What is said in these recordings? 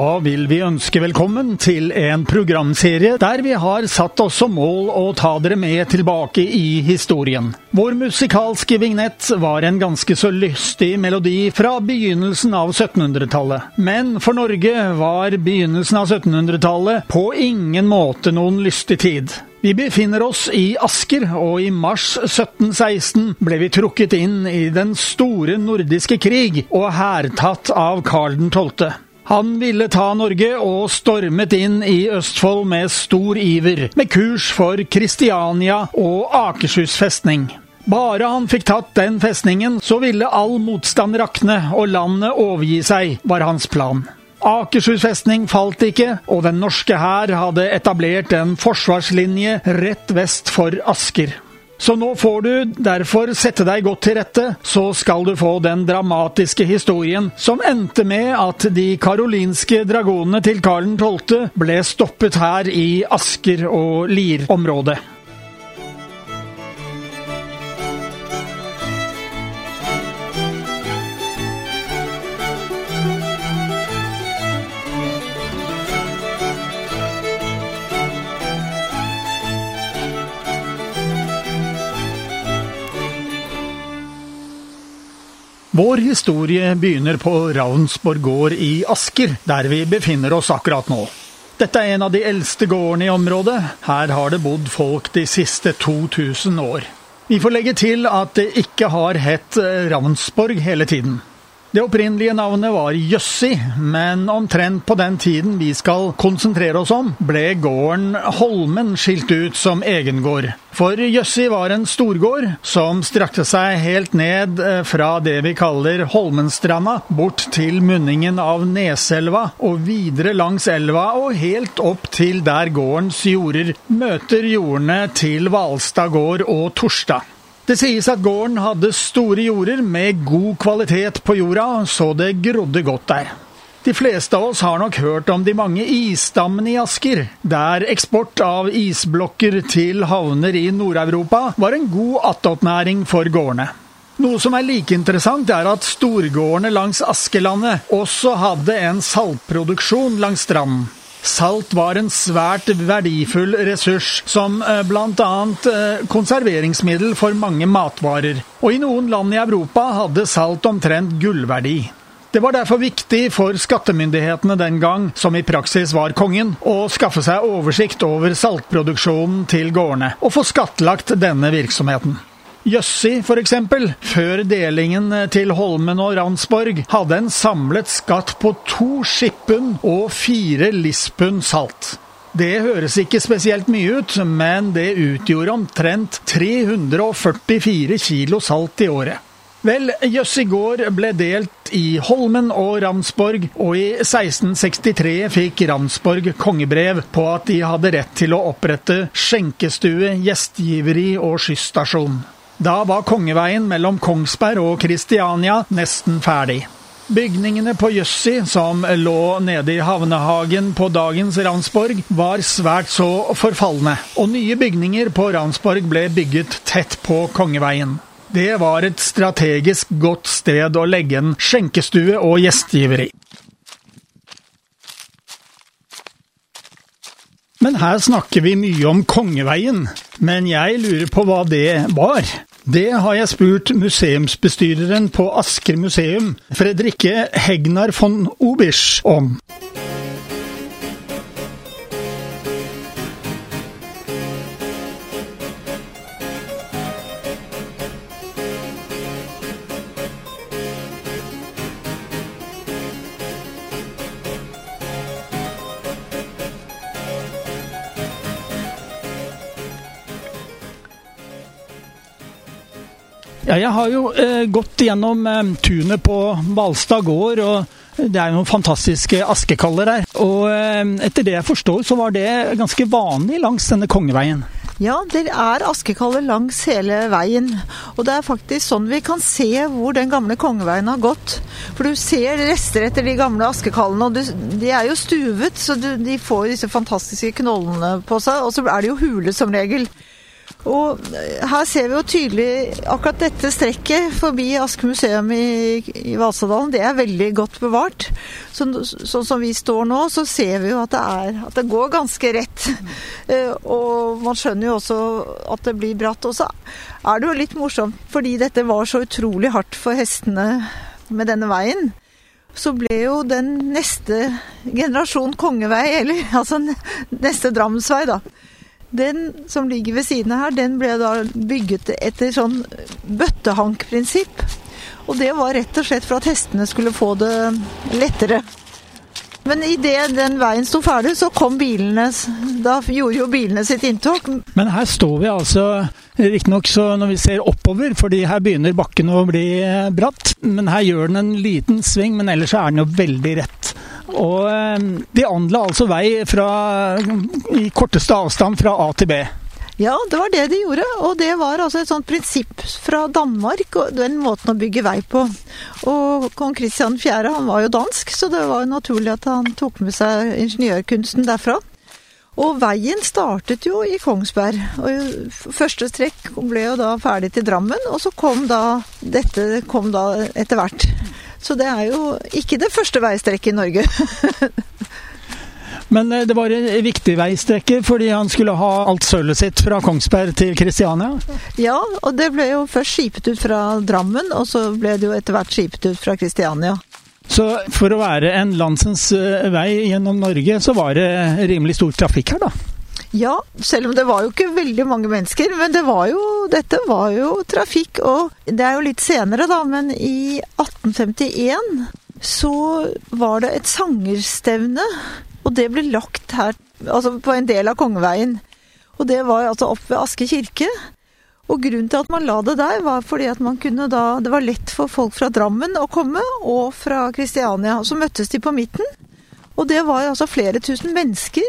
Da vil vi ønske velkommen til en programserie der vi har satt oss som mål å ta dere med tilbake i historien. Vår musikalske vignett var en ganske så lystig melodi fra begynnelsen av 1700-tallet. Men for Norge var begynnelsen av 1700-tallet på ingen måte noen lystig tid. Vi befinner oss i Asker, og i mars 1716 ble vi trukket inn i den store nordiske krig og hærtatt av Karl 12. Han ville ta Norge og stormet inn i Østfold med stor iver, med kurs for Kristiania og Akershus festning. Bare han fikk tatt den festningen, så ville all motstand rakne og landet overgi seg, var hans plan. Akershus festning falt ikke, og den norske hær hadde etablert en forsvarslinje rett vest for Asker. Så nå får du derfor sette deg godt til rette, så skal du få den dramatiske historien som endte med at de karolinske dragonene til Karl 12. ble stoppet her i Asker og Lier-området. Vår historie begynner på Ravnsborg gård i Asker, der vi befinner oss akkurat nå. Dette er en av de eldste gårdene i området. Her har det bodd folk de siste 2000 år. Vi får legge til at det ikke har hett Ravnsborg hele tiden. Det opprinnelige navnet var Jøssi, men omtrent på den tiden vi skal konsentrere oss om, ble gården Holmen skilt ut som egengård. For Jøssi var en storgård som strakte seg helt ned eh, fra det vi kaller Holmenstranda, bort til munningen av Neselva, og videre langs elva og helt opp til der gårdens jorder møter jordene til Hvalstad gård og Torstad. Det sies at gården hadde store jorder med god kvalitet på jorda, så det grodde godt der. De fleste av oss har nok hørt om de mange isdammene i Asker, der eksport av isblokker til havner i Nord-Europa var en god attåtnæring for gårdene. Noe som er like interessant, er at storgårdene langs Askelandet også hadde en saltproduksjon langs stranden. Salt var en svært verdifull ressurs, som eh, bl.a. Eh, konserveringsmiddel for mange matvarer. Og i noen land i Europa hadde salt omtrent gullverdi. Det var derfor viktig for skattemyndighetene den gang, som i praksis var kongen, å skaffe seg oversikt over saltproduksjonen til gårdene, og få skattlagt denne virksomheten. Jøssi, f.eks., før delingen til Holmen og Ransborg, hadde en samlet skatt på to skippund og fire lispund salt. Det høres ikke spesielt mye ut, men det utgjorde omtrent 344 kilo salt i året. Vel, Jøssi gård ble delt i Holmen og Ramsborg, og i 1663 fikk Ramsborg kongebrev på at de hadde rett til å opprette skjenkestue, gjestgiveri og skysstasjon. Da var Kongeveien mellom Kongsberg og Kristiania nesten ferdig. Bygningene på Jøssi, som lå nede i havnehagen på dagens Ransborg, var svært så forfalne, og nye bygninger på Ransborg ble bygget tett på Kongeveien. Det var et strategisk godt sted å legge en skjenkestue og gjestgiveri. Men her snakker vi mye om Kongeveien, men jeg lurer på hva det var. Det har jeg spurt museumsbestyreren på Asker museum, Fredrikke Hegnar von Obisch, om. Jeg har jo eh, gått gjennom eh, tunet på Hvalstad gård. og det er noen fantastiske askekaller der. Og eh, etter det jeg forstår, så var det ganske vanlig langs denne kongeveien. Ja, det er askekaller langs hele veien. Og det er faktisk sånn vi kan se hvor den gamle kongeveien har gått. For du ser rester etter de gamle askekallene, og de er jo stuvet, så de får disse fantastiske knollene på seg. Og så er det jo hule som regel. Og eh, her ser vi jo tydelig akkurat dette strekket forbi Aske museum i, i Vasadalen. Det er veldig godt bevart. Sånn som vi står nå, så ser vi jo at det, er, at det går ganske rett. Uh, og man skjønner jo også at det blir bratt. Og så er det jo litt morsomt, fordi dette var så utrolig hardt for hestene med denne veien. Så ble jo den neste generasjon kongevei, eller altså neste Drammensvei, da den som ligger ved siden av her, den ble da bygget etter sånn bøttehankprinsipp. Og det var rett og slett for at hestene skulle få det lettere. Men idet den veien sto ferdig, så kom bilene. Da gjorde jo bilene sitt inntog. Men her står vi altså, riktignok når vi ser oppover, fordi her begynner bakken å bli bratt. Men her gjør den en liten sving, men ellers er den jo veldig rett. Og eh, de anla altså vei fra, i korteste avstand fra A til B. Ja, det var det de gjorde. Og det var altså et sånt prinsipp fra Danmark, og den måten å bygge vei på. Og kong Kristian 4. han var jo dansk, så det var jo naturlig at han tok med seg ingeniørkunsten derfra. Og veien startet jo i Kongsberg. og Første strekk ble jo da ferdig til Drammen, og så kom da dette kom da etter hvert. Så det er jo ikke det første veistrekket i Norge. Men eh, det var en viktig veistrekke fordi han skulle ha alt sølvet sitt fra Kongsberg til Kristiania? Ja, og det ble jo først skipet ut fra Drammen, og så ble det jo etter hvert skipet ut fra Kristiania. Så for å være en landsens eh, vei gjennom Norge, så var det rimelig stor trafikk her, da? Ja, selv om det var jo ikke veldig mange mennesker. Men det var jo, dette var jo trafikk. Og det er jo litt senere, da, men i 1851 så var det et sangerstevne. Og det ble lagt her, altså på en del av Kongeveien. Og det var altså opp ved Aske kirke. Og grunnen til at man la det der, var fordi at man kunne da Det var lett for folk fra Drammen å komme, og fra Kristiania. Og Så møttes de på midten. Og det var altså flere tusen mennesker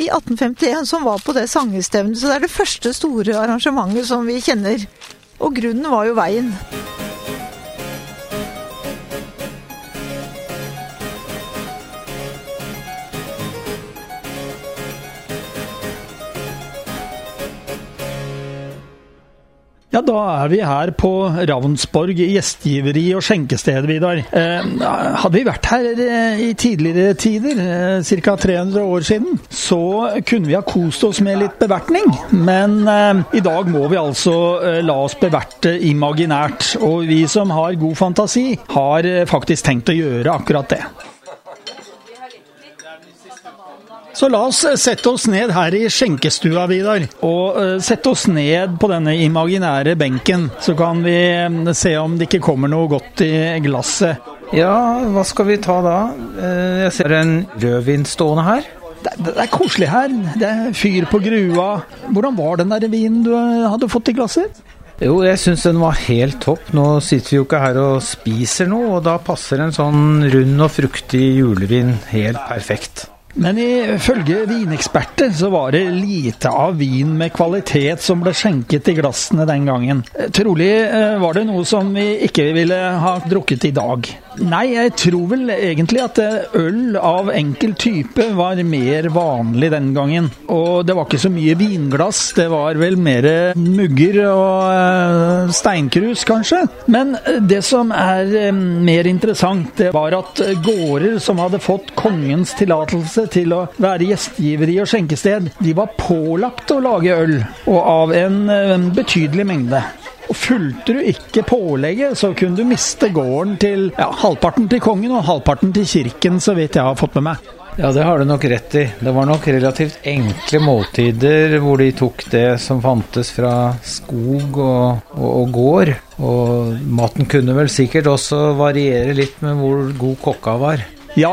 i 1851 som var på det sangestevnet. Så det er det første store arrangementet som vi kjenner. Og grunnen var jo veien. Ja, da er vi her på Ravnsborg gjestgiveri og skjenkested, Vidar. Eh, hadde vi vært her eh, i tidligere tider, eh, ca. 300 år siden, så kunne vi ha kost oss med litt bevertning. Men eh, i dag må vi altså eh, la oss beverte imaginært. Og vi som har god fantasi, har eh, faktisk tenkt å gjøre akkurat det. Så la oss eh, sette oss ned her i skjenkestua, Vidar. Og uh, sette oss ned på denne imaginære benken. Så kan vi um, se om det ikke kommer noe godt i glasset. Ja, hva skal vi ta da? Jeg ser en rødvin stående her. Det, det, er koselig her. Det er fyr på grua. Hvordan var den der vinen du hadde fått i glasset? Jo, jeg syns den var helt topp. Nå sitter vi jo ikke her og spiser noe, og da passer en sånn rund og fruktig julevin helt perfekt. Men ifølge vineksperter så var det lite av vin med kvalitet som ble skjenket i glassene den gangen. Trolig eh, var det noe som vi ikke ville ha drukket i dag. Nei, jeg tror vel egentlig at øl av enkel type var mer vanlig den gangen. Og det var ikke så mye vinglass, det var vel mer mugger og eh, steinkrus, kanskje. Men det som er eh, mer interessant, det var at gårder som hadde fått kongens tillatelse til å være gjestgiveri og skjenkested, de var pålagt å lage øl, og av en eh, betydelig mengde. Og Fulgte du ikke pålegget, så kunne du miste gården til ja, halvparten til kongen og halvparten til kirken, så vidt jeg har fått med meg. Ja, det har du nok rett i. Det var nok relativt enkle måltider hvor de tok det som fantes fra skog og, og, og gård. Og maten kunne vel sikkert også variere litt med hvor god kokka var. Ja,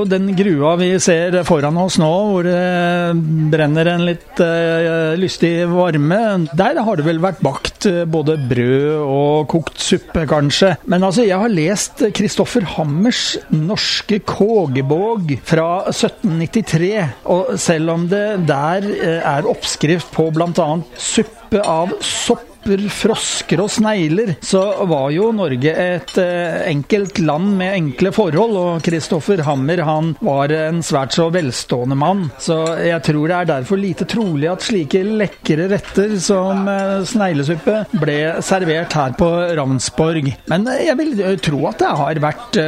og den grua vi ser foran oss nå, hvor det brenner en litt uh, lystig varme, der har det vel vært bakt eh, både brød og kokt suppe, kanskje. Men altså, jeg har lest Kristoffer Hammers norske Kågebåg fra 1793, og selv om det der uh, er oppskrift på bl.a. suppe suppe av sopp frosker og snegler, så var jo Norge et eh, enkelt land med enkle forhold. Og Kristoffer Hammer han var en svært så velstående mann. Så jeg tror det er derfor lite trolig at slike lekre retter som eh, sneglesuppe ble servert her på Ravnsborg. Men jeg vil tro at det har vært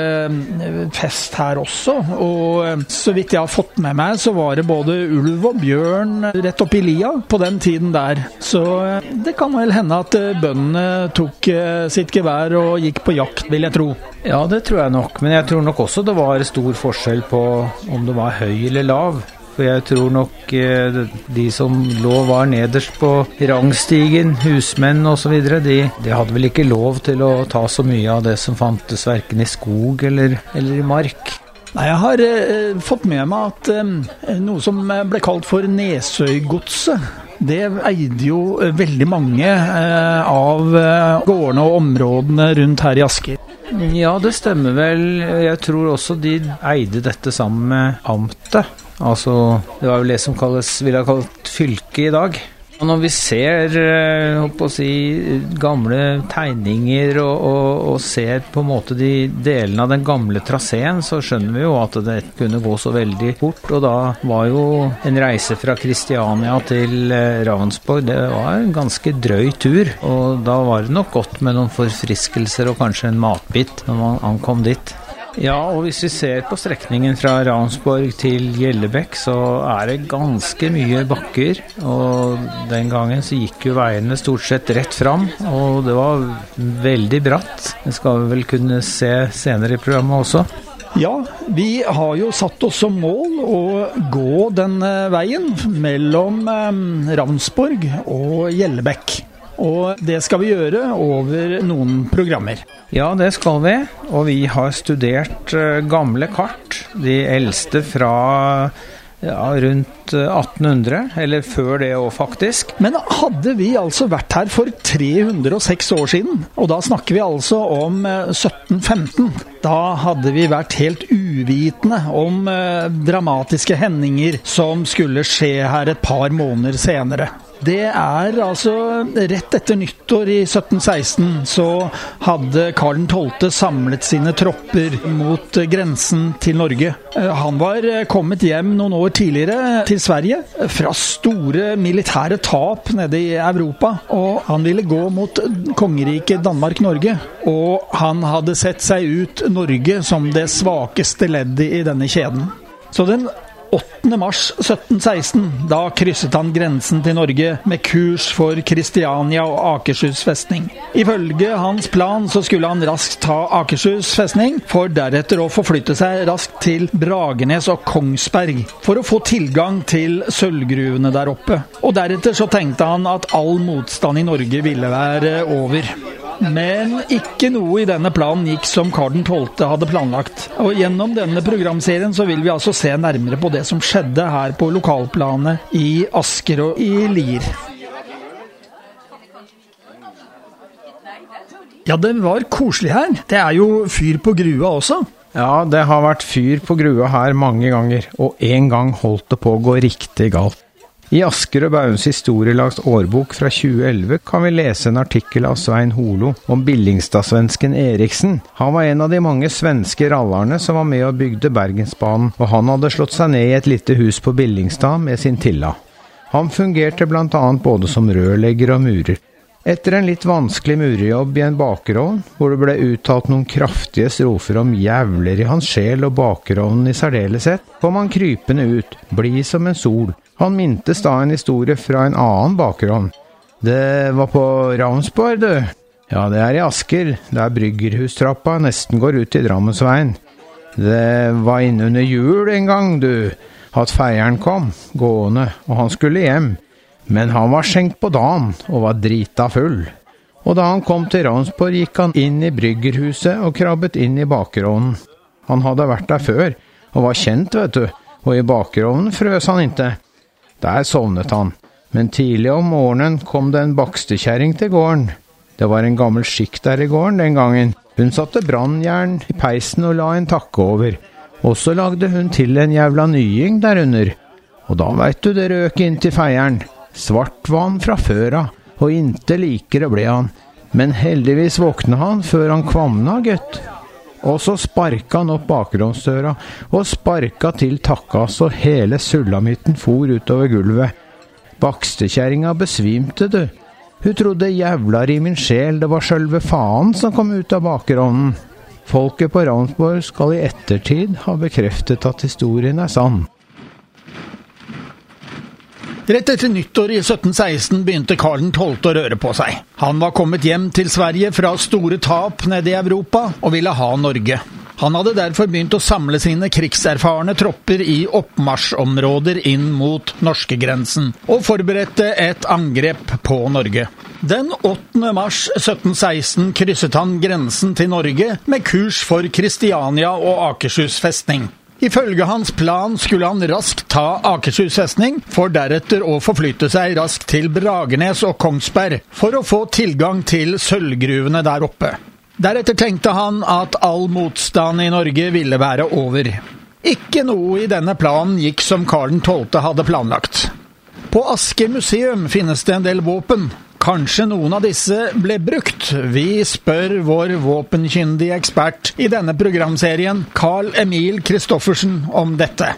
fest her også. Og så vidt jeg har fått med meg, så var det både ulv og bjørn rett oppi lia på den tiden der. Så det kan vel hende at eh, bøndene tok eh, sitt gevær og gikk på jakt, vil jeg tro. Ja, det tror jeg nok. Men jeg tror nok også det var stor forskjell på om det var høy eller lav. For jeg tror nok eh, de som lå var nederst på rangstigen, husmenn osv., de, de hadde vel ikke lov til å ta så mye av det som fantes verken i skog eller, eller i mark. Nei, Jeg har eh, fått med meg at eh, noe som ble kalt for Nesøygodset det eide jo eh, veldig mange eh, av eh, gårdene og områdene rundt her i Asker. Ja, det stemmer vel. Jeg tror også de eide dette sammen med amtet. Altså, det var vel det som ville ha kalt fylket i dag. Når vi ser eh, si, gamle tegninger og, og, og, ser på en måte de delene av den gamle traseen, så skjønner vi jo at det kunne gå så veldig fort. Og da var jo en reise fra Kristiania til eh, Ravensborg det var en ganske drøy tur. Og da var det nok godt med noen forfriskelser og kanskje en matbit når man ankom dit. Ja, og hvis vi ser på strekningen fra Ransborg til Gjellebekk, så er det ganske mye bakker. Og den gangen så gikk jo veiene stort sett rett fram, og det var veldig bratt. Det skal vi vel kunne se senere i programmet også. Ja, vi har jo satt oss som mål å gå den veien mellom eh, Ravnsborg og Gjellebekk. Og det skal vi gjøre over noen programmer. Ja, det skal vi. Og vi har studert uh, gamle kart. De eldste fra ja, rundt 1800, eh, eller før det òg, faktisk. Men hadde vi altså vært her for 306 år siden, og da snakker vi altså om 1715, eh, da hadde vi vært helt uvitende om dramatiske hendinger som skulle skje her et par måneder senere. Det er altså rett etter nyttår i 1716 så hadde Karl 12. samlet sine tropper mot grensen til Norge. Eh, han var eh, kommet hjem noen år tidligere til Sverige fra store militære tap nede i Europa. Og han ville gå mot kongeriket Danmark-Norge. Og han hadde sett seg ut Norge som det svakeste leddet i denne kjeden. Så den 8. mars 1716. Da krysset han grensen til Norge med kurs for Kristiania og Akershus festning. Ifølge hans plan så skulle han raskt ta Akershus festning, for deretter å forflytte seg raskt til Bragernes og Kongsberg for å få tilgang til sølvgruvene der oppe. Og deretter så tenkte han at all motstand i Norge ville være over. Men ikke noe i denne planen gikk som Karl 12. hadde planlagt. Og Gjennom denne programserien så vil vi altså se nærmere på det som skjedde her på lokalplanet i Asker og i Lier. Ja, det var koselig her. Det er jo fyr på grua også. Ja, det har vært fyr på grua her mange ganger, og en gang holdt det på å gå riktig galt. I Asker og Bauns historielags årbok fra 2011 kan vi lese en artikkel av Svein Holo om Billingstadsvensken Eriksen. Han var en av de mange svenske rallerne som var med og bygde Bergensbanen, og han hadde slått seg ned i et lite hus på Billingstad med sin Tilla. Han fungerte bl.a. både som rørlegger og murer. Etter en litt vanskelig murerjobb i en bakerovn, hvor det ble uttalt noen kraftige strofer om jævler i hans sjel og bakerovnen i særdeleshet, kom han krypende ut, blid som en sol. Han mintes da en historie fra en annen bakgrunn. Det var på Ravnsborg, du. Ja, det er i Asker, der bryggerhustrappa nesten går ut i Drammensveien. Det var innunder jul en gang, du, at feieren kom, gående, og han skulle hjem. Men han var skjenkt på dagen og var drita full. Og da han kom til Ravnsborg, gikk han inn i bryggerhuset og krabbet inn i bakerovnen. Han hadde vært der før, og var kjent, vet du, og i bakerovnen frøs han ikke. Der sovnet han, men tidlig om morgenen kom det en bakstekjerring til gården. Det var en gammel skikk der i gården den gangen. Hun satte brannjern i peisen og la en takke over. Og så lagde hun til en jævla nying derunder. Og da veit du det røk inn til feieren. Svart var han fra før av. og inte likere ble han. Men heldigvis våkna han før han kvamna, gutt. Og så sparka han opp bakromsdøra, og sparka til takka så hele sulamitten for utover gulvet. Bakstekjerringa besvimte, du. Hun trodde jævlar i min sjel det var sjølve faen som kom ut av bakrovnen. Folket på Ravnsborg skal i ettertid ha bekreftet at historien er sann. Rett etter nyttår i 1716 begynte Karl 12. å røre på seg. Han var kommet hjem til Sverige fra store tap nede i Europa, og ville ha Norge. Han hadde derfor begynt å samle sine krigserfarne tropper i oppmarsjområder inn mot norskegrensen, og forberedte et angrep på Norge. Den 8. mars 1716 krysset han grensen til Norge med kurs for Kristiania og Akershus festning. Ifølge hans plan skulle han raskt ta Akershus festning, for deretter å forflytte seg raskt til Bragernes og Kongsberg for å få tilgang til sølvgruvene der oppe. Deretter tenkte han at all motstand i Norge ville være over. Ikke noe i denne planen gikk som Karl 12. hadde planlagt. På Asker museum finnes det en del våpen, Kanskje noen av disse ble brukt? Vi spør vår våpenkyndige ekspert i denne programserien, Carl Emil Christoffersen, om dette.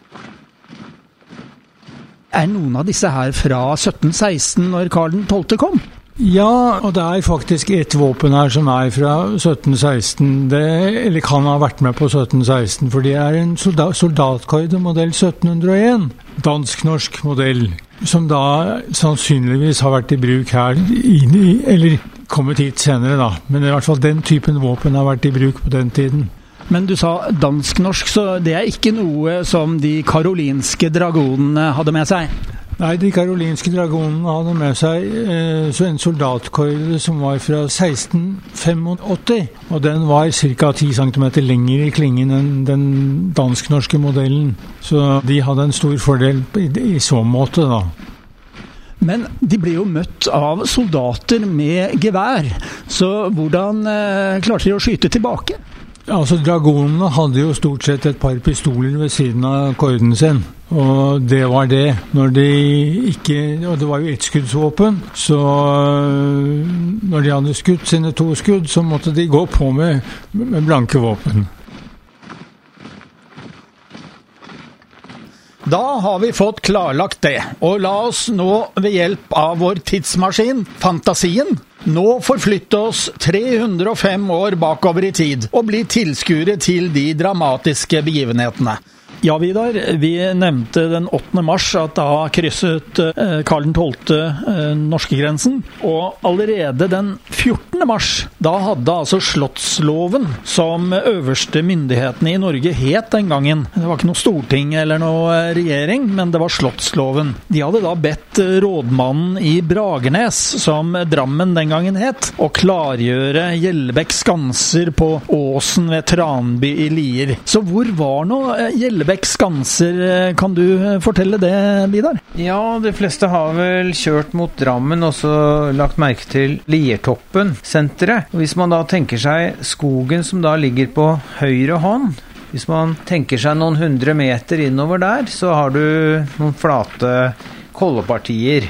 Er noen av disse her fra 1716, når Karl 12. kom? Ja, og det er faktisk ett våpen her som er fra 1716. Det, eller kan ha vært med på 1716, for det er en soldat, soldatkorde modell 1701. Dansk-norsk modell som da sannsynligvis har vært i bruk her, eller kommet hit senere, da. Men i hvert fall den typen våpen har vært i bruk på den tiden. Men du sa dansk-norsk, så det er ikke noe som de karolinske dragonene hadde med seg? Nei, de karolinske dragonene hadde med seg eh, en soldatkøyle som var fra 1685. Og den var ca. 10 cm lengre i klingen enn den dansk-norske modellen. Så de hadde en stor fordel i, i så måte, da. Men de ble jo møtt av soldater med gevær, så hvordan eh, klarte de å skyte tilbake? Altså, Dragonene hadde jo stort sett et par pistoler ved siden av korden sin. Og det var det. Når de ikke Og det var jo ettskuddsvåpen, så øh, når de hadde skutt sine to skudd, så måtte de gå på med, med blanke våpen. Da har vi fått klarlagt det, og la oss nå ved hjelp av vår tidsmaskin, fantasien, nå forflytte oss 305 år bakover i tid og bli tilskuere til de dramatiske begivenhetene. Ja, Vidar. Vi nevnte den 8. mars at da krysset eh, Karl 12. Eh, norskegrensen. Og allerede den 14. mars, da hadde altså Slottsloven, som øverste myndighetene i Norge het den gangen Det var ikke noe storting eller noe eh, regjering, men det var Slottsloven. De hadde da bedt rådmannen i Bragernes, som Drammen den gangen het, å klargjøre Gjellebekk skanser på åsen ved Tranby i Lier. Så hvor var nå Gjellebekk Gjellebekk skanser, eh, kan du eh, fortelle det, Vidar? Ja, de fleste har vel kjørt mot Drammen og så lagt merke til Liertoppen senteret. Hvis man da tenker seg skogen som da ligger på høyre hånd, hvis man tenker seg noen hundre meter innover der, så har du noen flate kollepartier.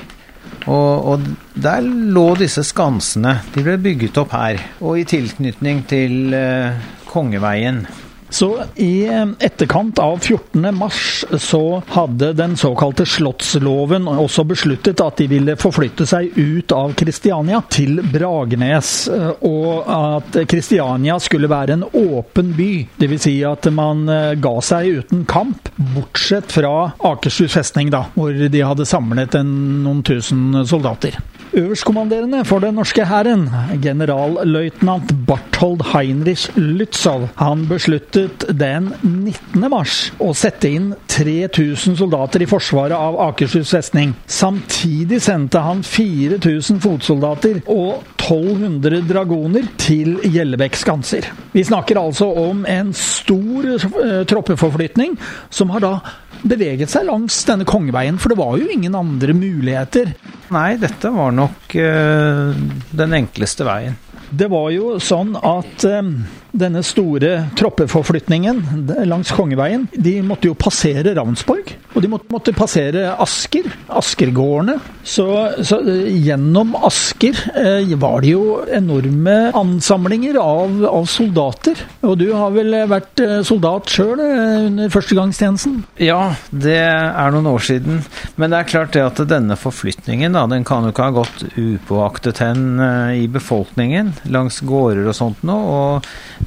Og, og, der lå disse skansene. De ble bygget opp her, og i tilknytning til eh, Kongeveien. Så i eh, etterkant av 14. mars så hadde den såkalte Slottsloven også besluttet at de ville forflytte seg ut av Kristiania til Bragernes, eh, og at Kristiania skulle være en åpen by. Dvs. Si at man eh, ga seg uten kamp, bortsett fra Akershus festning, da, hvor de hadde samlet en, noen tusen soldater. Øverstkommanderende for den norske hæren, generalløytnant Barthold Heinrich Lützow, han besluttet den 19. mars å sette inn 3000 soldater i forsvaret av Akershus festning. Samtidig sendte han 4000 fotsoldater og 1200 dragoner til Gjellebekk skanser. Vi snakker altså om en stor uh, troppeforflytning, som har da beveget seg langs denne kongeveien, for det var jo ingen andre muligheter. Nei, dette var nok øh, den enkleste veien. Det var jo sånn at uh, denne store troppeforflytningen langs Kongeveien, de måtte jo passere Ravnsborg. Og de måtte, passere Asker, Askergårdene. Så, så gjennom Asker eh, var det jo enorme ansamlinger av, av, soldater. Og du har vel vært soldat sjøl under førstegangstjenesten? Ja, det er noen år siden. Men det er klart det at denne forflytningen, da, den kan jo ikke ha gått upåaktet hen i befolkningen langs gårder og sånt nå. Og eh,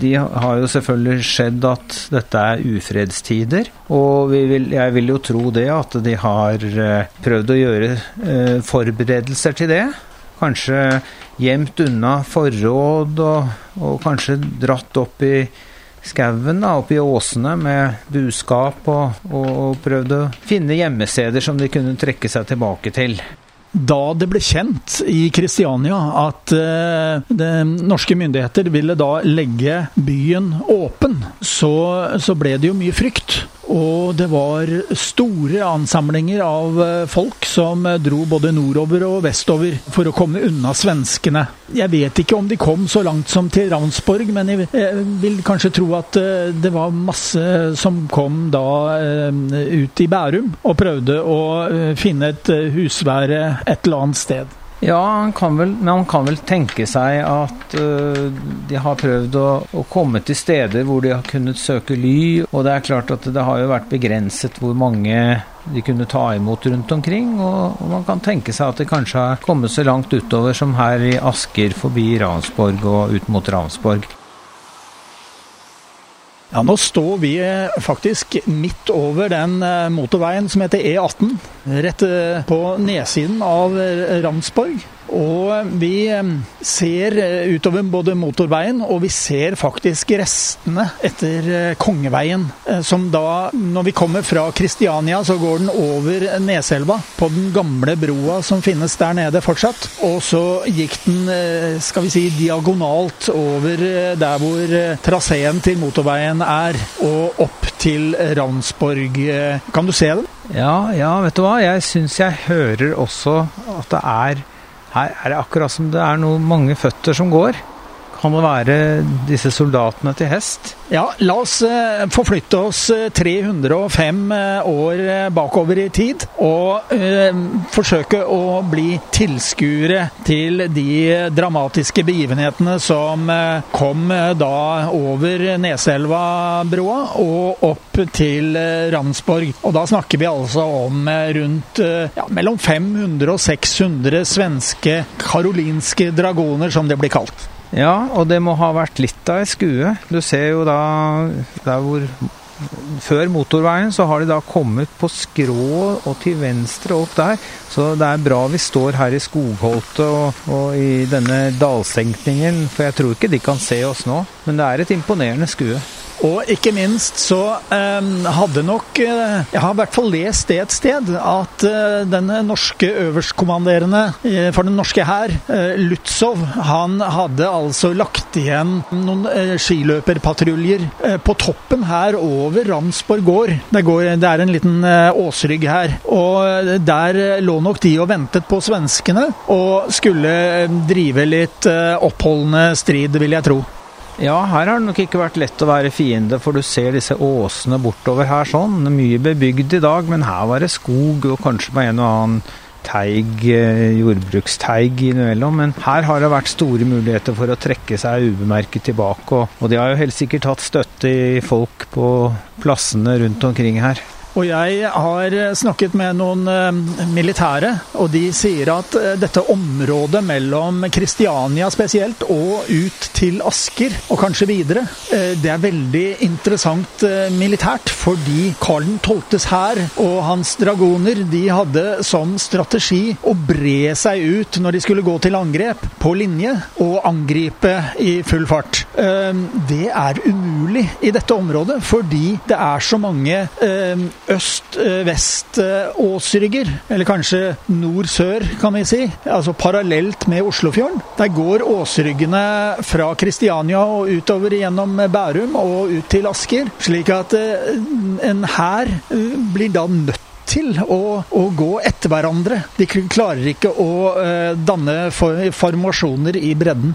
de har jo selvfølgelig skjedd at dette er ufredstider. Og vil, jeg vil jo tro det at de har eh, prøvd å gjøre eh, forberedelser til det. Kanskje gjemt unna forråd, og, og kanskje dratt opp i skauen, i åsene med buskap, og, og prøvd å finne gjemmesteder som de kunne trekke seg tilbake til. Da det ble kjent i Kristiania at uh, norske myndigheter ville da legge byen åpen, så, så ble det jo mye frykt. Og det var store ansamlinger av eh, folk som dro både nordover og vestover for å komme unna svenskene. Jeg vet ikke om de kom så langt som til Ravnsborg, men jeg vil kanskje tro at eh, det var masse som kom da ut i Bærum og prøvde å finne et husvære et eller annet sted. Ja, han kan vel, men han kan vel tenke seg at uh, de har prøvd å, å, komme til steder hvor de har kunnet søke ly. Og det er klart at det har jo vært begrenset hvor mange de kunne ta imot rundt omkring. Og, og man kan tenke seg at de kanskje har kommet så langt utover som her i Asker, forbi Ravnsborg og ut mot Ravnsborg. Ja, Nå står vi eh, faktisk midt over den eh, motorveien som heter E18. Rett eh, på nedsiden av Ramsborg. Og vi ser utover både motorveien, og vi ser faktisk restene etter Kongeveien. Som da, når vi kommer fra Kristiania, så går den over Neselva. På den gamle broa som finnes der nede fortsatt. Og så gikk den, skal vi si, diagonalt over der hvor traseen til motorveien er, og opp til Ravnsborg. Kan du se den? Ja, ja, vet du hva. Jeg syns jeg hører også at det er Her er det akkurat som det er noen mange føtter som går. Kan det være disse soldatene til hest? Ja, la oss eh, forflytte oss 305 eh, år eh, bakover i tid. Og eh, forsøke å bli tilskuere til de dramatiske begivenhetene som kom da over Neselva-broa og opp til Ramsborg. Og da snakker vi altså om rundt ja, mellom 500 og 600 svenske karolinske dragoner, som det blir kalt. Ja, og det må ha vært litt av ei skue. Du ser jo da der hvor Før motorveien så har de da kommet på skrå og til venstre opp der. Så det er bra vi står her i skogholtet og, og i denne dalsenkningen, for jeg tror ikke de kan se oss nå. Men det er et imponerende skue. Og ikke minst så eh, hadde nok eh, Jeg har i hvert fall lest det et sted at eh, den norske øverstkommanderende eh, for den norske hær, eh, Lutzov, han hadde altså lagt igjen noen eh, skiløperpatruljer på toppen her over Ramsborg gård. Det, går, det er en liten åsrygg her. Og der lå nok de og ventet på svenskene og skulle drive litt oppholdende strid, vil jeg tro. Ja, her har det nok ikke vært lett å være fiende, for du ser disse åsene bortover her sånn. Mye bebygd i dag, men her var det skog og kanskje med en og annen teig, eh, jordbruksteig innimellom. Men her har det vært store muligheter for å trekke seg ubemerket tilbake. Og, og de har jo helt sikkert hatt støtte i folk på plassene rundt omkring her. Og jeg har snakket med noen eh, militære, og de sier at eh, dette området mellom Kristiania spesielt og ut til Asker, og kanskje videre, eh, det er veldig interessant militært. Fordi Karl 12.s hær og hans dragoner de hadde som strategi å bre seg ut når de skulle gå til angrep, på linje, og angripe i full fart. Det er umulig i dette området, fordi det er så mange øst-vest-åsrygger, eller kanskje nord-sør, kan vi si, altså parallelt med Oslofjorden. Der går åsryggene fra Kristiania og utover gjennom Bærum og ut til Asker, slik at eh, en hær eh, blir da nødt til å, å, gå etter hverandre. De klarer ikke å danne formasjoner i bredden.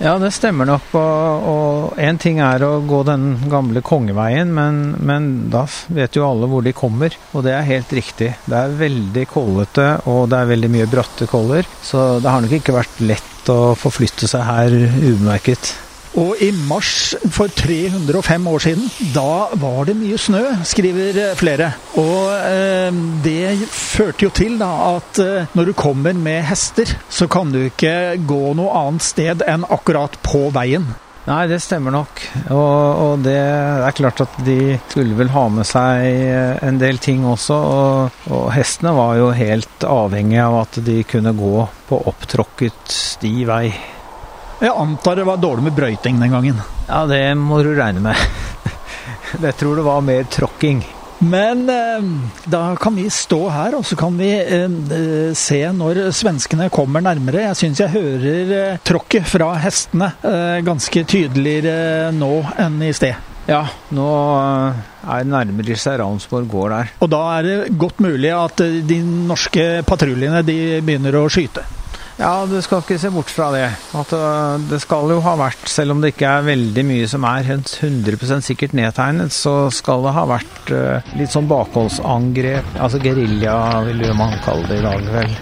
Ja, det stemmer nok. Og én ting er å gå den gamle kongeveien, men, men, da vet jo alle hvor de kommer. Og det er helt riktig. Det er veldig kollete, og det er veldig mye bratte koller. Så det har nok ikke vært lett å forflytte seg her ubemerket. Og i mars for 305 år siden, da var det mye snø, skriver flere. Og eh, det førte jo til da at eh, når du kommer med hester, så kan du ikke gå noe annet sted enn akkurat på veien. Nei, det stemmer nok. Og, og, det er klart at de skulle vel ha med seg eh, en del ting også. Og, og hestene var jo helt avhengige av at de kunne gå på opptråkket sti vei. Jeg antar det var dårlig med brøyting den gangen. Ja, det må du regne med. Jeg tror det var mer tråkking. Men eh, da kan vi stå her, og så kan vi eh, eh se når svenskene kommer nærmere. Jeg syns jeg hører eh, tråkket fra hestene eh, ganske tydeligere nå enn i sted. Ja, nå eh, er nærmere seg Ravnsborg gård der. Og da er det godt mulig at eh, de norske patruljene begynner å skyte. Ja, du skal ikke se bort fra det. At øh, det skal jo ha vært, selv om det ikke er veldig mye som er 100% sikkert nedtegnet, så skal det ha vært øh, litt sånn bakholdsangrep. Altså gerilja, vil man kalle det i dag, vel.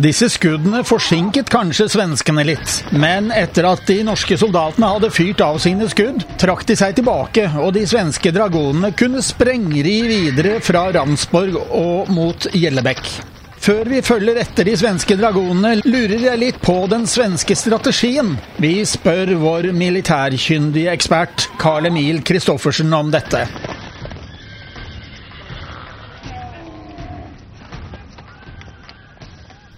Disse skuddene forsinket kanskje svenskene litt, men etter at de norske soldatene hadde fyrt av sine skudd, trakk de seg tilbake, og de svenske dragonene kunne sprengri videre fra Ramsborg og mot Gjellebekk. Før vi følger etter de svenske dragonene, lurer jeg litt på den svenske strategien. Vi spør vår militærkyndige ekspert Carl Emil Kristoffersen om dette.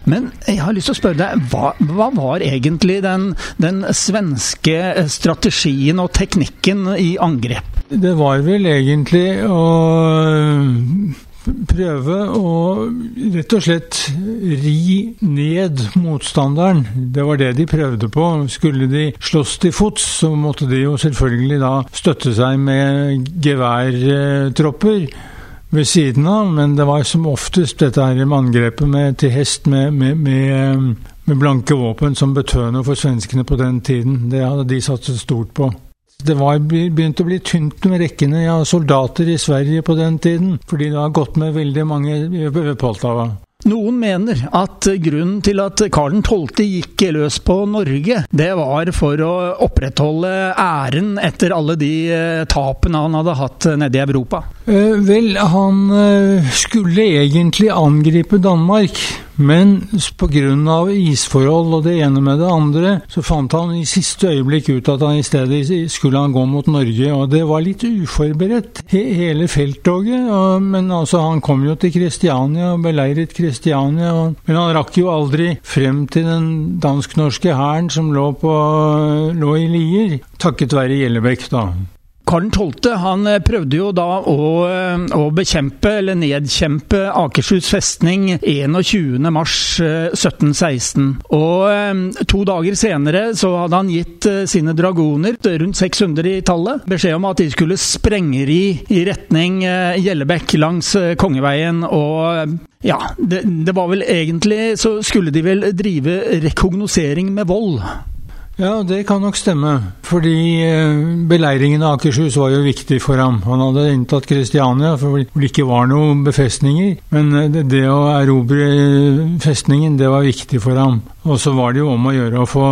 Men jeg har lyst til å spørre deg, hva, hva var egentlig den, den, svenske strategien og teknikken i angrep? Det var vel egentlig å prøve å rett og slett ri ned motstanderen. Det var det de prøvde på. Skulle de slåss til fots, så måtte de jo selvfølgelig da støtte seg med geværtropper ved siden av, men det var som oftest dette her angrepet med, til hest med, med, med, med blanke våpen som betød noe for svenskene på den tiden. Det hadde de satset stort på. Det var begynt å bli tynt med rekkene av soldater i Sverige på den tiden, fordi det har gått med veldig mange ved Poltava. Noen mener at grunnen til at Karl 12. gikk løs på Norge, det var for å opprettholde æren etter alle de eh, tapene han hadde hatt nede i Europa. Eh, vel, han eh, skulle egentlig angripe Danmark. Men pga. isforhold og det ene med det andre, så fant han i siste øyeblikk ut at han i stedet skulle han gå mot Norge. Og det var litt uforberedt, hele felttoget. Men altså, han kom jo til Kristiania og beleiret Kristiania. Men han rakk jo aldri frem til den dansk-norske hæren som lå, på, lå i Lier, takket være Gjellebekk, da. Karl 12. han eh, prøvde jo da å, eh, å, bekjempe, eller nedkjempe, Akershus festning 21.3.1716. Eh, Og to dager senere så hadde han gitt sine dragoner, rundt 600 i tallet, beskjed om at de skulle sprengeri i retning Gjellebekk langs Kongeveien. Og ja, det, det var vel egentlig Så skulle de vel drive rekognosering med vold. Ja, det kan nok stemme. Fordi eh, beleiringen av Akershus var jo viktig for ham. Han hadde inntatt Kristiania for det ikke var noen befestninger. Men eh, det å erobre eh, festningen, det var viktig for ham. Og så var det jo om å gjøre å få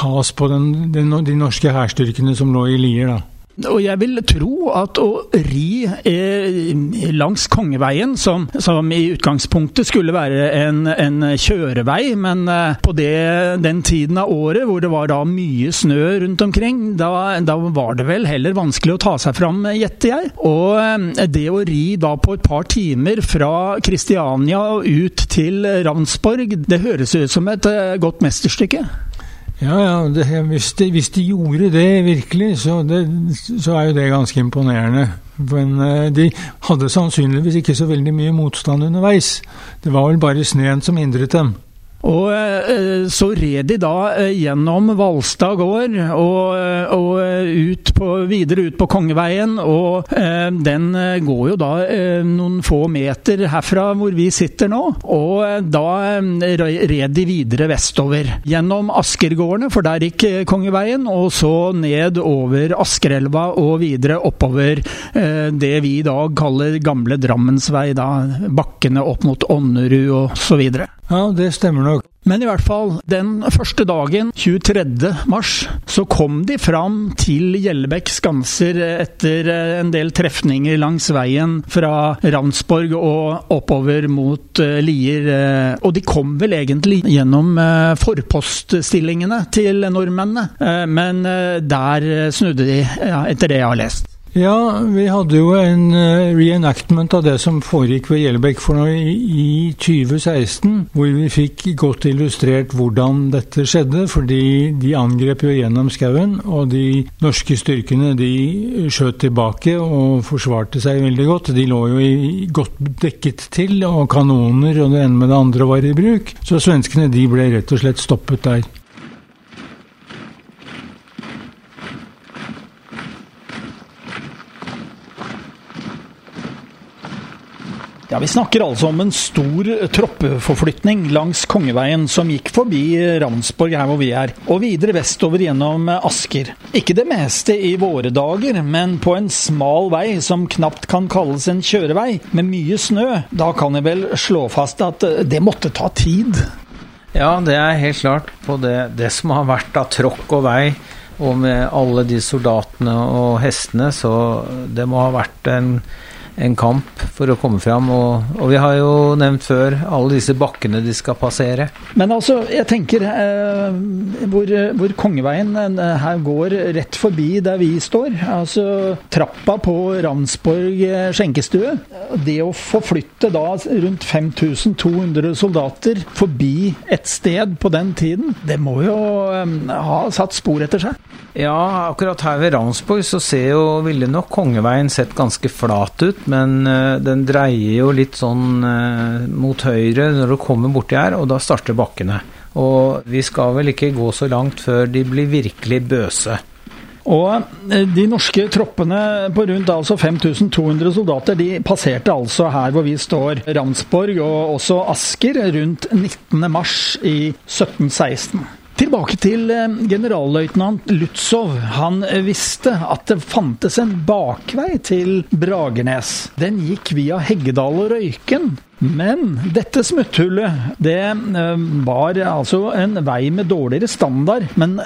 has på den, de norske hærstyrkene som lå i Lier, da. Og jeg vil tro at å ri eh, langs Kongeveien, som, som, i utgangspunktet skulle være en, en kjørevei, men eh, på det, den tiden av året hvor det var da mye snø rundt omkring, da, da var det vel heller vanskelig å ta seg fram, gjetter jeg. Og eh, det å ri da på et par timer fra Kristiania og ut til Ravnsborg, det høres ut som et eh, godt mesterstykke. Ja, ja. Det, hvis, de, hvis, de, gjorde det virkelig, så, det, så, er jo det ganske imponerende. Men uh, de hadde sannsynligvis ikke så veldig mye motstand underveis. Det var vel bare sneen som hindret dem. Og eh, så red de da eh, gjennom Valstad gård og, eh, og ut på, videre ut på Kongeveien. Og den går jo da noen få meter herfra hvor vi sitter nå. Og da red de videre vestover. Gjennom Askergårdene, for der gikk Kongeveien. Og så ned over Askerelva og videre oppover det vi i dag kaller Gamle Drammensvei. Da bakkene opp mot Ånnerud og så videre. Ja, det stemmer nok. Men i hvert fall, den første dagen, 23. mars, så kom de fram til Gjellebekk skanser etter en del trefninger langs veien fra Ravnsborg og oppover mot eh, Lier. Eh, og de kom vel egentlig gjennom eh, forpoststillingene til nordmennene, men der snudde de, etter det jeg har lest. Ja, vi hadde jo en uh, reenactment av det som foregikk ved Gjellebekk for noe i 2016, hvor vi fikk godt illustrert hvordan dette skjedde. Fordi de angrep jo gjennom skauen, og de norske styrkene de skjøt tilbake og forsvarte seg veldig godt. De lå jo i, godt dekket til, og kanoner og det ene med det andre var i bruk. Så svenskene de ble rett og slett stoppet der. Ja, Vi snakker altså om en stor troppeforflytning langs Kongeveien som gikk forbi Ravnsborg, her hvor vi er, og videre vestover gjennom Asker. Ikke det meste i våre dager, men på en smal vei som knapt kan kalles en kjørevei, med mye snø. Da kan jeg vel slå fast at det måtte ta tid. Ja, det er helt klart på det, det som har vært av tråkk og vei. Og med alle de soldatene og hestene, så det må ha vært en en kamp for å komme fram. Og, og, vi har jo nevnt før alle disse bakkene de skal passere. Men altså, jeg tenker eh, hvor, hvor, Kongeveien eh, her går rett forbi der vi står. Altså trappa på Ravnsborg eh, skjenkestue. Det å forflytte da rundt 5200 soldater forbi et sted på den tiden, det må jo eh, ha satt spor etter seg. Ja, akkurat her ved Ravnsborg så ser jo ville nok Kongeveien sett ganske flat ut, men uh, den dreier jo litt sånn uh, mot høyre når du kommer borti her, og da starter bakkene. Og vi skal vel ikke gå så langt før de blir virkelig bøse. Og eh, de norske troppene på rundt altså 5200 soldater de passerte altså her hvor vi står, Ramsborg og også Asker, rundt 19. mars i 1716. Tilbake til eh, generalløytnant Lutzow. Han eh, visste at det fantes en bakvei til Bragernes. Den gikk via Heggedal og Røyken. Men dette smutthullet, det eh, var altså en vei med dårligere standard. Men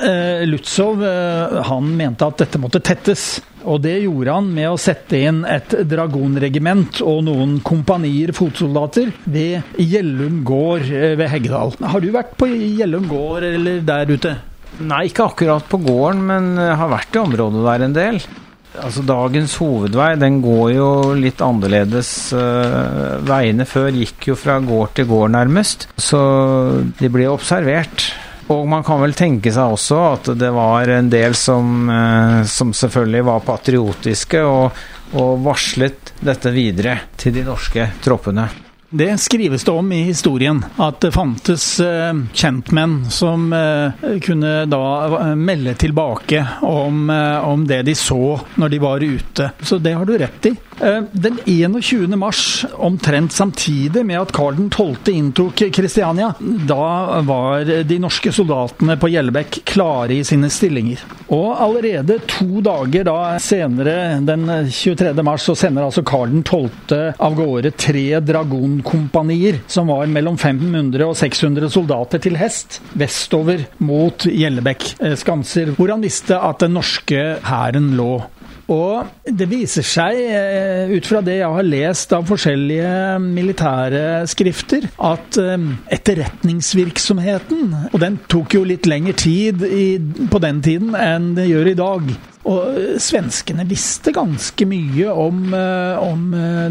Lutsov, eh, han mente at dette måtte tettes. Og det gjorde han med å sette inn et dragonregiment og noen kompanier fotsoldater ved Gjellum gård ved Heggedal. Har du vært på Gjellum gård eller der ute? Nei, ikke akkurat på gården, men har vært i området der en del. Altså Dagens hovedvei den går jo litt annerledes. Uh, veiene før gikk jo fra gård til gård, nærmest. Så de ble observert. Og man kan vel tenke seg også at det var en del som, uh, som selvfølgelig var patriotiske og, og varslet dette videre til de norske troppene. Det skrives det om i historien, at det fantes uh, kjentmenn som uh, kunne da uh, melde tilbake om, om, det de så når de var ute. Så det har du rett i. Den 21. mars, omtrent samtidig med at Karl 12. inntok Kristiania, da var de norske soldatene på Gjellebekk klare i sine stillinger. Og allerede to dager da senere, den 23. mars, så sender altså Karl 12. av gårde tre dragonkompanier, som var mellom 500 og 600 soldater til hest, vestover mot Gjellebekk eh, skanser, hvor han visste at den norske hæren lå. Og det viser seg, eh, ut fra det jeg har lest av forskjellige militære skrifter, at eh, etterretningsvirksomheten Og den tok jo litt lengre tid i, på den tiden enn det gjør i dag. Og svenskene visste ganske mye om, om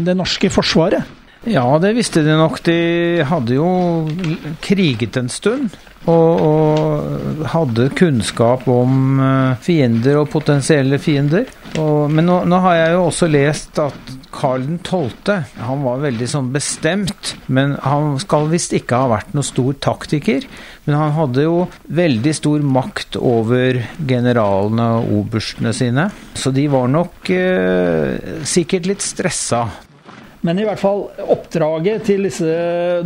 det norske forsvaret. Ja, det visste de nok. De hadde jo kriget en stund. Og, og hadde kunnskap om eh, fiender og potensielle fiender. Og, men nå, nå, har jeg jo også lest at Karl 12. Han var veldig sånn bestemt, men han skal visst ikke ha vært noen stor taktiker. Men han hadde jo veldig stor makt over generalene og oberstene sine, så de var nok eh, sikkert litt stressa. Men i hvert fall, oppdraget til disse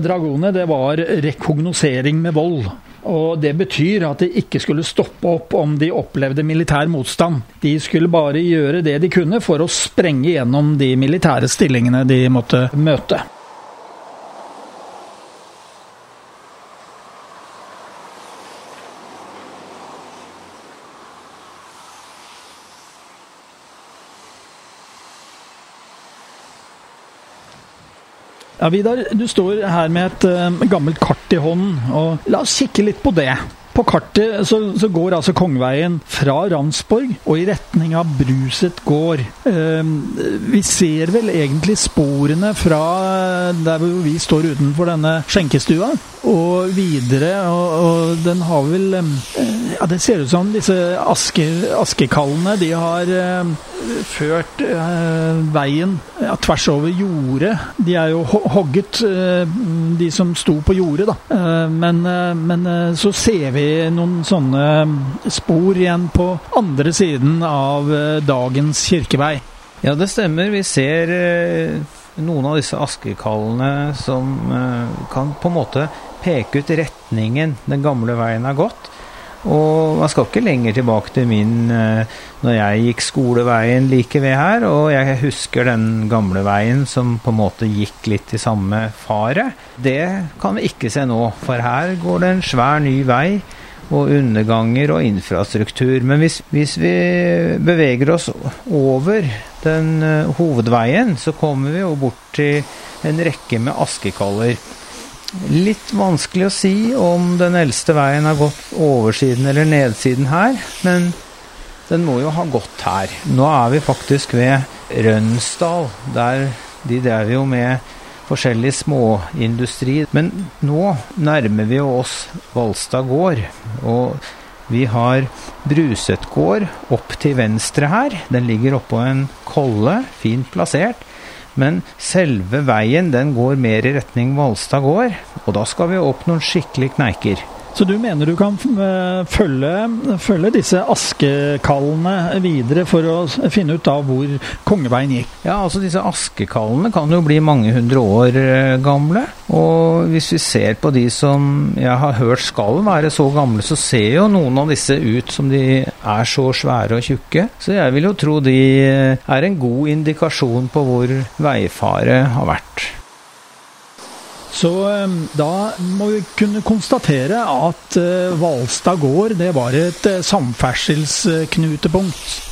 dragonene det var rekognosering med vold. Og Det betyr at de ikke skulle stoppe opp om de opplevde militær motstand. De skulle bare gjøre det de kunne for å sprenge gjennom de militære stillingene de måtte møte. Ja, Vidar, du står her med et uh, gammelt kart i hånden. og La oss kikke litt på det. På kartet så, så, går altså Kongveien fra Ramsborg og i retning av Bruset gård. Uh, vi ser vel egentlig sporene fra der hvor vi står utenfor denne skjenkestua, og videre. Og, og den har vel uh, Ja, det ser ut som disse aske, askekallene, de har ført eh, veien ja, tvers over jordet. De er jo hogget, eh, de som sto på jordet, da. Eh, men, men så ser vi noen sånne spor igjen på andre siden av dagens kirkevei. Ja, det stemmer. Vi ser noen av disse askekallene som kan på en måte peke ut retningen den gamle veien har gått. Og man skal ikke lenger tilbake til min eh, når jeg gikk skoleveien like ved her, og jeg husker den gamle veien som på en måte gikk litt i samme faret. Det kan vi ikke se nå, for her går det en svær ny vei og underganger og infrastruktur. Men hvis, hvis vi beveger oss over den uh, hovedveien, så kommer vi jo bort til en rekke med askekaller. Litt vanskelig å si om den eldste veien har gått oversiden eller nedsiden her, men den må jo ha gått her. Nå er vi faktisk ved Rønsdal. Der de drev jo med forskjellig småindustri. Men nå nærmer vi oss Valstad gård. Og vi har Bruset gård opp til venstre her. Den ligger oppå en kolle, fint plassert. Men selve veien den går mer i retning Valstad gård, og da skal vi opp noen skikkelig kneiker. Så du mener du kan eh, følge, følge, disse askekallene videre for å finne ut av hvor Kongeveien gikk? Ja, altså disse askekallene kan jo bli mange hundre år eh, gamle. Og hvis vi ser på de som jeg har hørt skal være så gamle, så ser jo noen av disse ut som de er så svære og tjukke. Så jeg vil jo tro de eh, er en god indikasjon på hvor veifaret har vært. Så ehm, da må vi kunne konstatere at uh, Hvalstad gård det var et uh, samferdselsknutepunkt.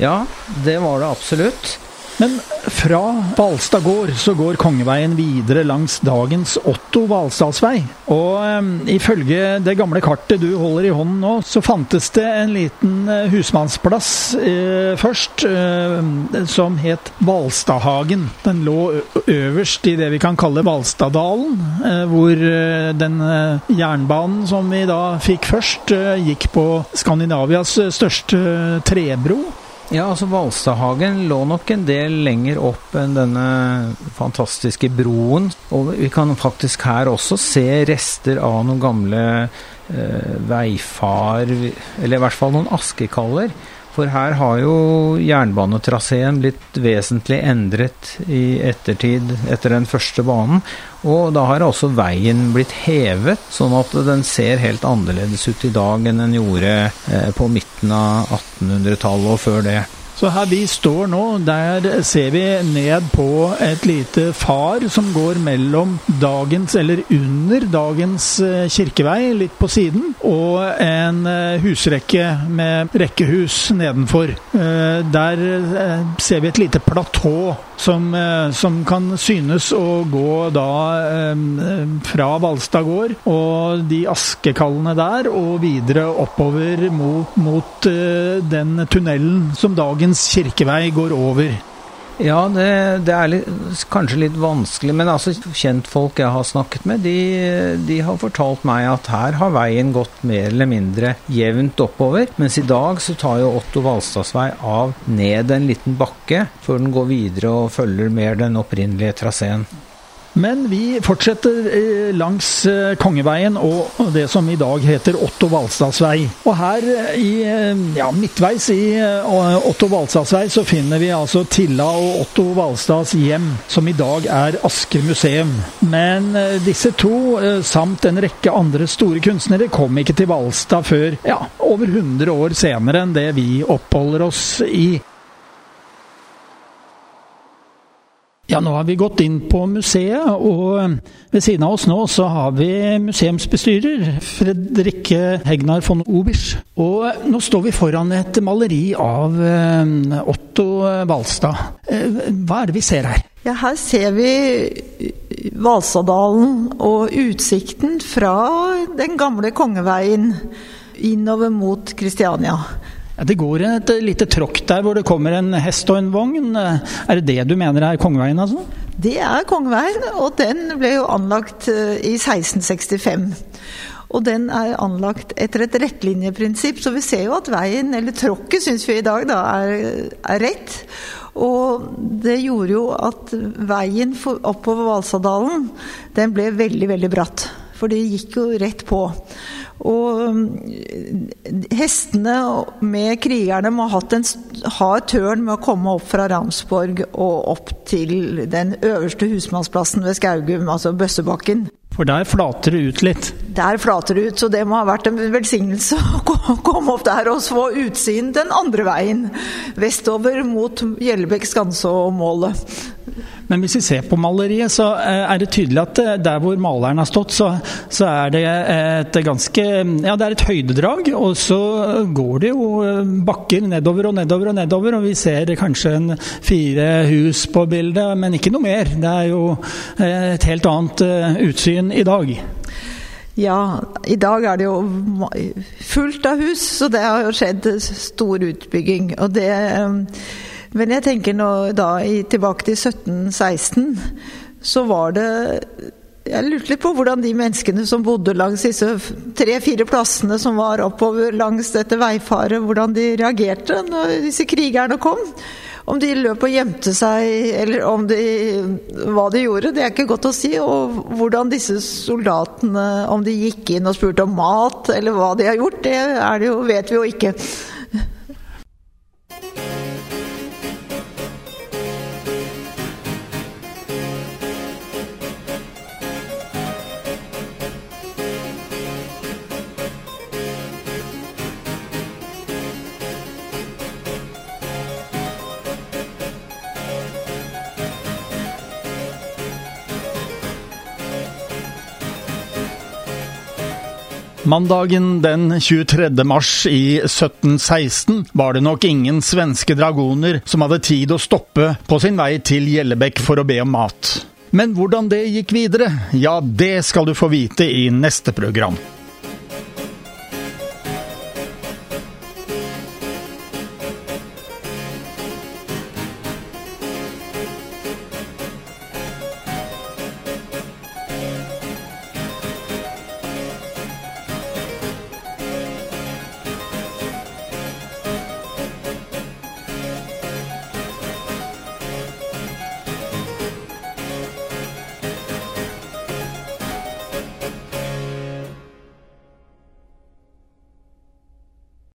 Ja, det var det absolutt. Men fra Hvalstad gård så går Kongeveien videre langs dagens Otto Hvalstadsvei. Og um, ifølge det gamle kartet du holder i hånden nå, så fantes det en liten uh, husmannsplass uh, først uh, som het Hvalstadhagen. Den lå øverst i det vi kan kalle Hvalstaddalen, hvor den jernbanen som vi da fikk først, gikk på Skandinavias største trebro. Ja, altså Valstadhagen lå nok en del lenger opp enn denne fantastiske broen. Og vi kan faktisk her også se rester av noen gamle eh, veifar, eller i hvert fall noen askekaller. For her har jo jernbanetraseen blitt vesentlig endret i ettertid etter den første banen. Og da har også veien blitt hevet, sånn at den ser helt annerledes ut i dag enn den gjorde eh, på midten av 1800-tallet og før det. Så her vi står nå, der ser vi ned på et lite far som går mellom dagens, eller under dagens eh, kirkevei, litt på siden, og en eh, husrekke med rekkehus nedenfor. Eh, der ser vi et lite platå som, som kan synes å gå da fra Valstad gård og de askekallene der, og videre oppover mot, mot den tunnelen som dagens kirkevei går over. Ja, det, det er litt, kanskje litt vanskelig, men altså kjentfolk jeg har snakket med, de, de, har fortalt meg at her har veien gått mer eller mindre jevnt oppover, mens i dag så tar jo Otto Valstadsvei av ned en liten bakke før den går videre og følger mer den opprinnelige traseen. Men vi fortsetter eh, langs eh, Kongeveien og det som i dag heter Otto Valstads vei. Og her eh, i, ja, midtveis i Otto Valstads vei så finner vi altså Tilla og Otto Valstads hjem, som i dag er Asker museum. Men disse to, samt en rekke andre store kunstnere, kom ikke til Valstad før ja, over 100 år senere enn det vi oppholder oss i. Ja, nå har vi gått inn på museet, og ved siden av oss nå så har vi museumsbestyrer Fredrikke Hegnar von Obers. Og nå står vi foran et maleri av eh, Otto Valstad. Eh, hva er det vi ser her? Ja, her ser vi Valsadalen og utsikten fra den gamle kongeveien innover mot Kristiania. Det går et lite tråkk der hvor det kommer en hest og en vogn. Er det det du mener er Kongeveien, altså? Det er Kongeveien, og den ble jo anlagt eh, i 1665. Og den er anlagt etter et rettlinjeprinsipp, så vi ser jo at veien, eller tråkket syns vi i dag, da, er, er rett. Og det gjorde jo at veien oppover Valsadalen, den ble veldig, veldig bratt. For det gikk jo rett på. Og um, hestene med krigerne må ha en hard tørn med å komme opp fra Ramsborg og opp til den øverste husmannsplassen ved Skaugum, altså Bøssebakken. For der flater det ut litt? Der flater det ut, så det må ha vært en velsignelse å komme opp der og få utsyn den andre veien. Vestover mot Gjellebekk skanse og målet. Men hvis vi ser på maleriet, så eh, er det tydelig at eh, der hvor maleren har stått, så, så er det et ganske Ja, det er et høydedrag, og så går det jo eh, bakker nedover og nedover og nedover, og vi ser kanskje en fire hus på bildet, men ikke noe mer. Det er jo et helt annet utsyn i dag. Ja, i dag er det jo fullt av hus, så det har jo skjedd stor utbygging. Og det men jeg tenker nå da tilbake til 1716, så var det jeg lurte litt på hvordan de menneskene som bodde langs disse tre-fire plassene som var oppover langs dette veifaret, hvordan de reagerte når disse krigerne kom. Om de løp og gjemte seg, eller om de, hva de gjorde, det er ikke godt å si. Og hvordan disse soldatene, om de gikk inn og spurte om mat, eller hva de har gjort, det, det jo, vet vi jo ikke. Mandagen den 23. mars i 1716 var det nok ingen svenske dragoner som hadde tid å stoppe på sin vei til Gjellebekk for å be om mat. Men hvordan det gikk videre, ja, det skal du få vite i neste program.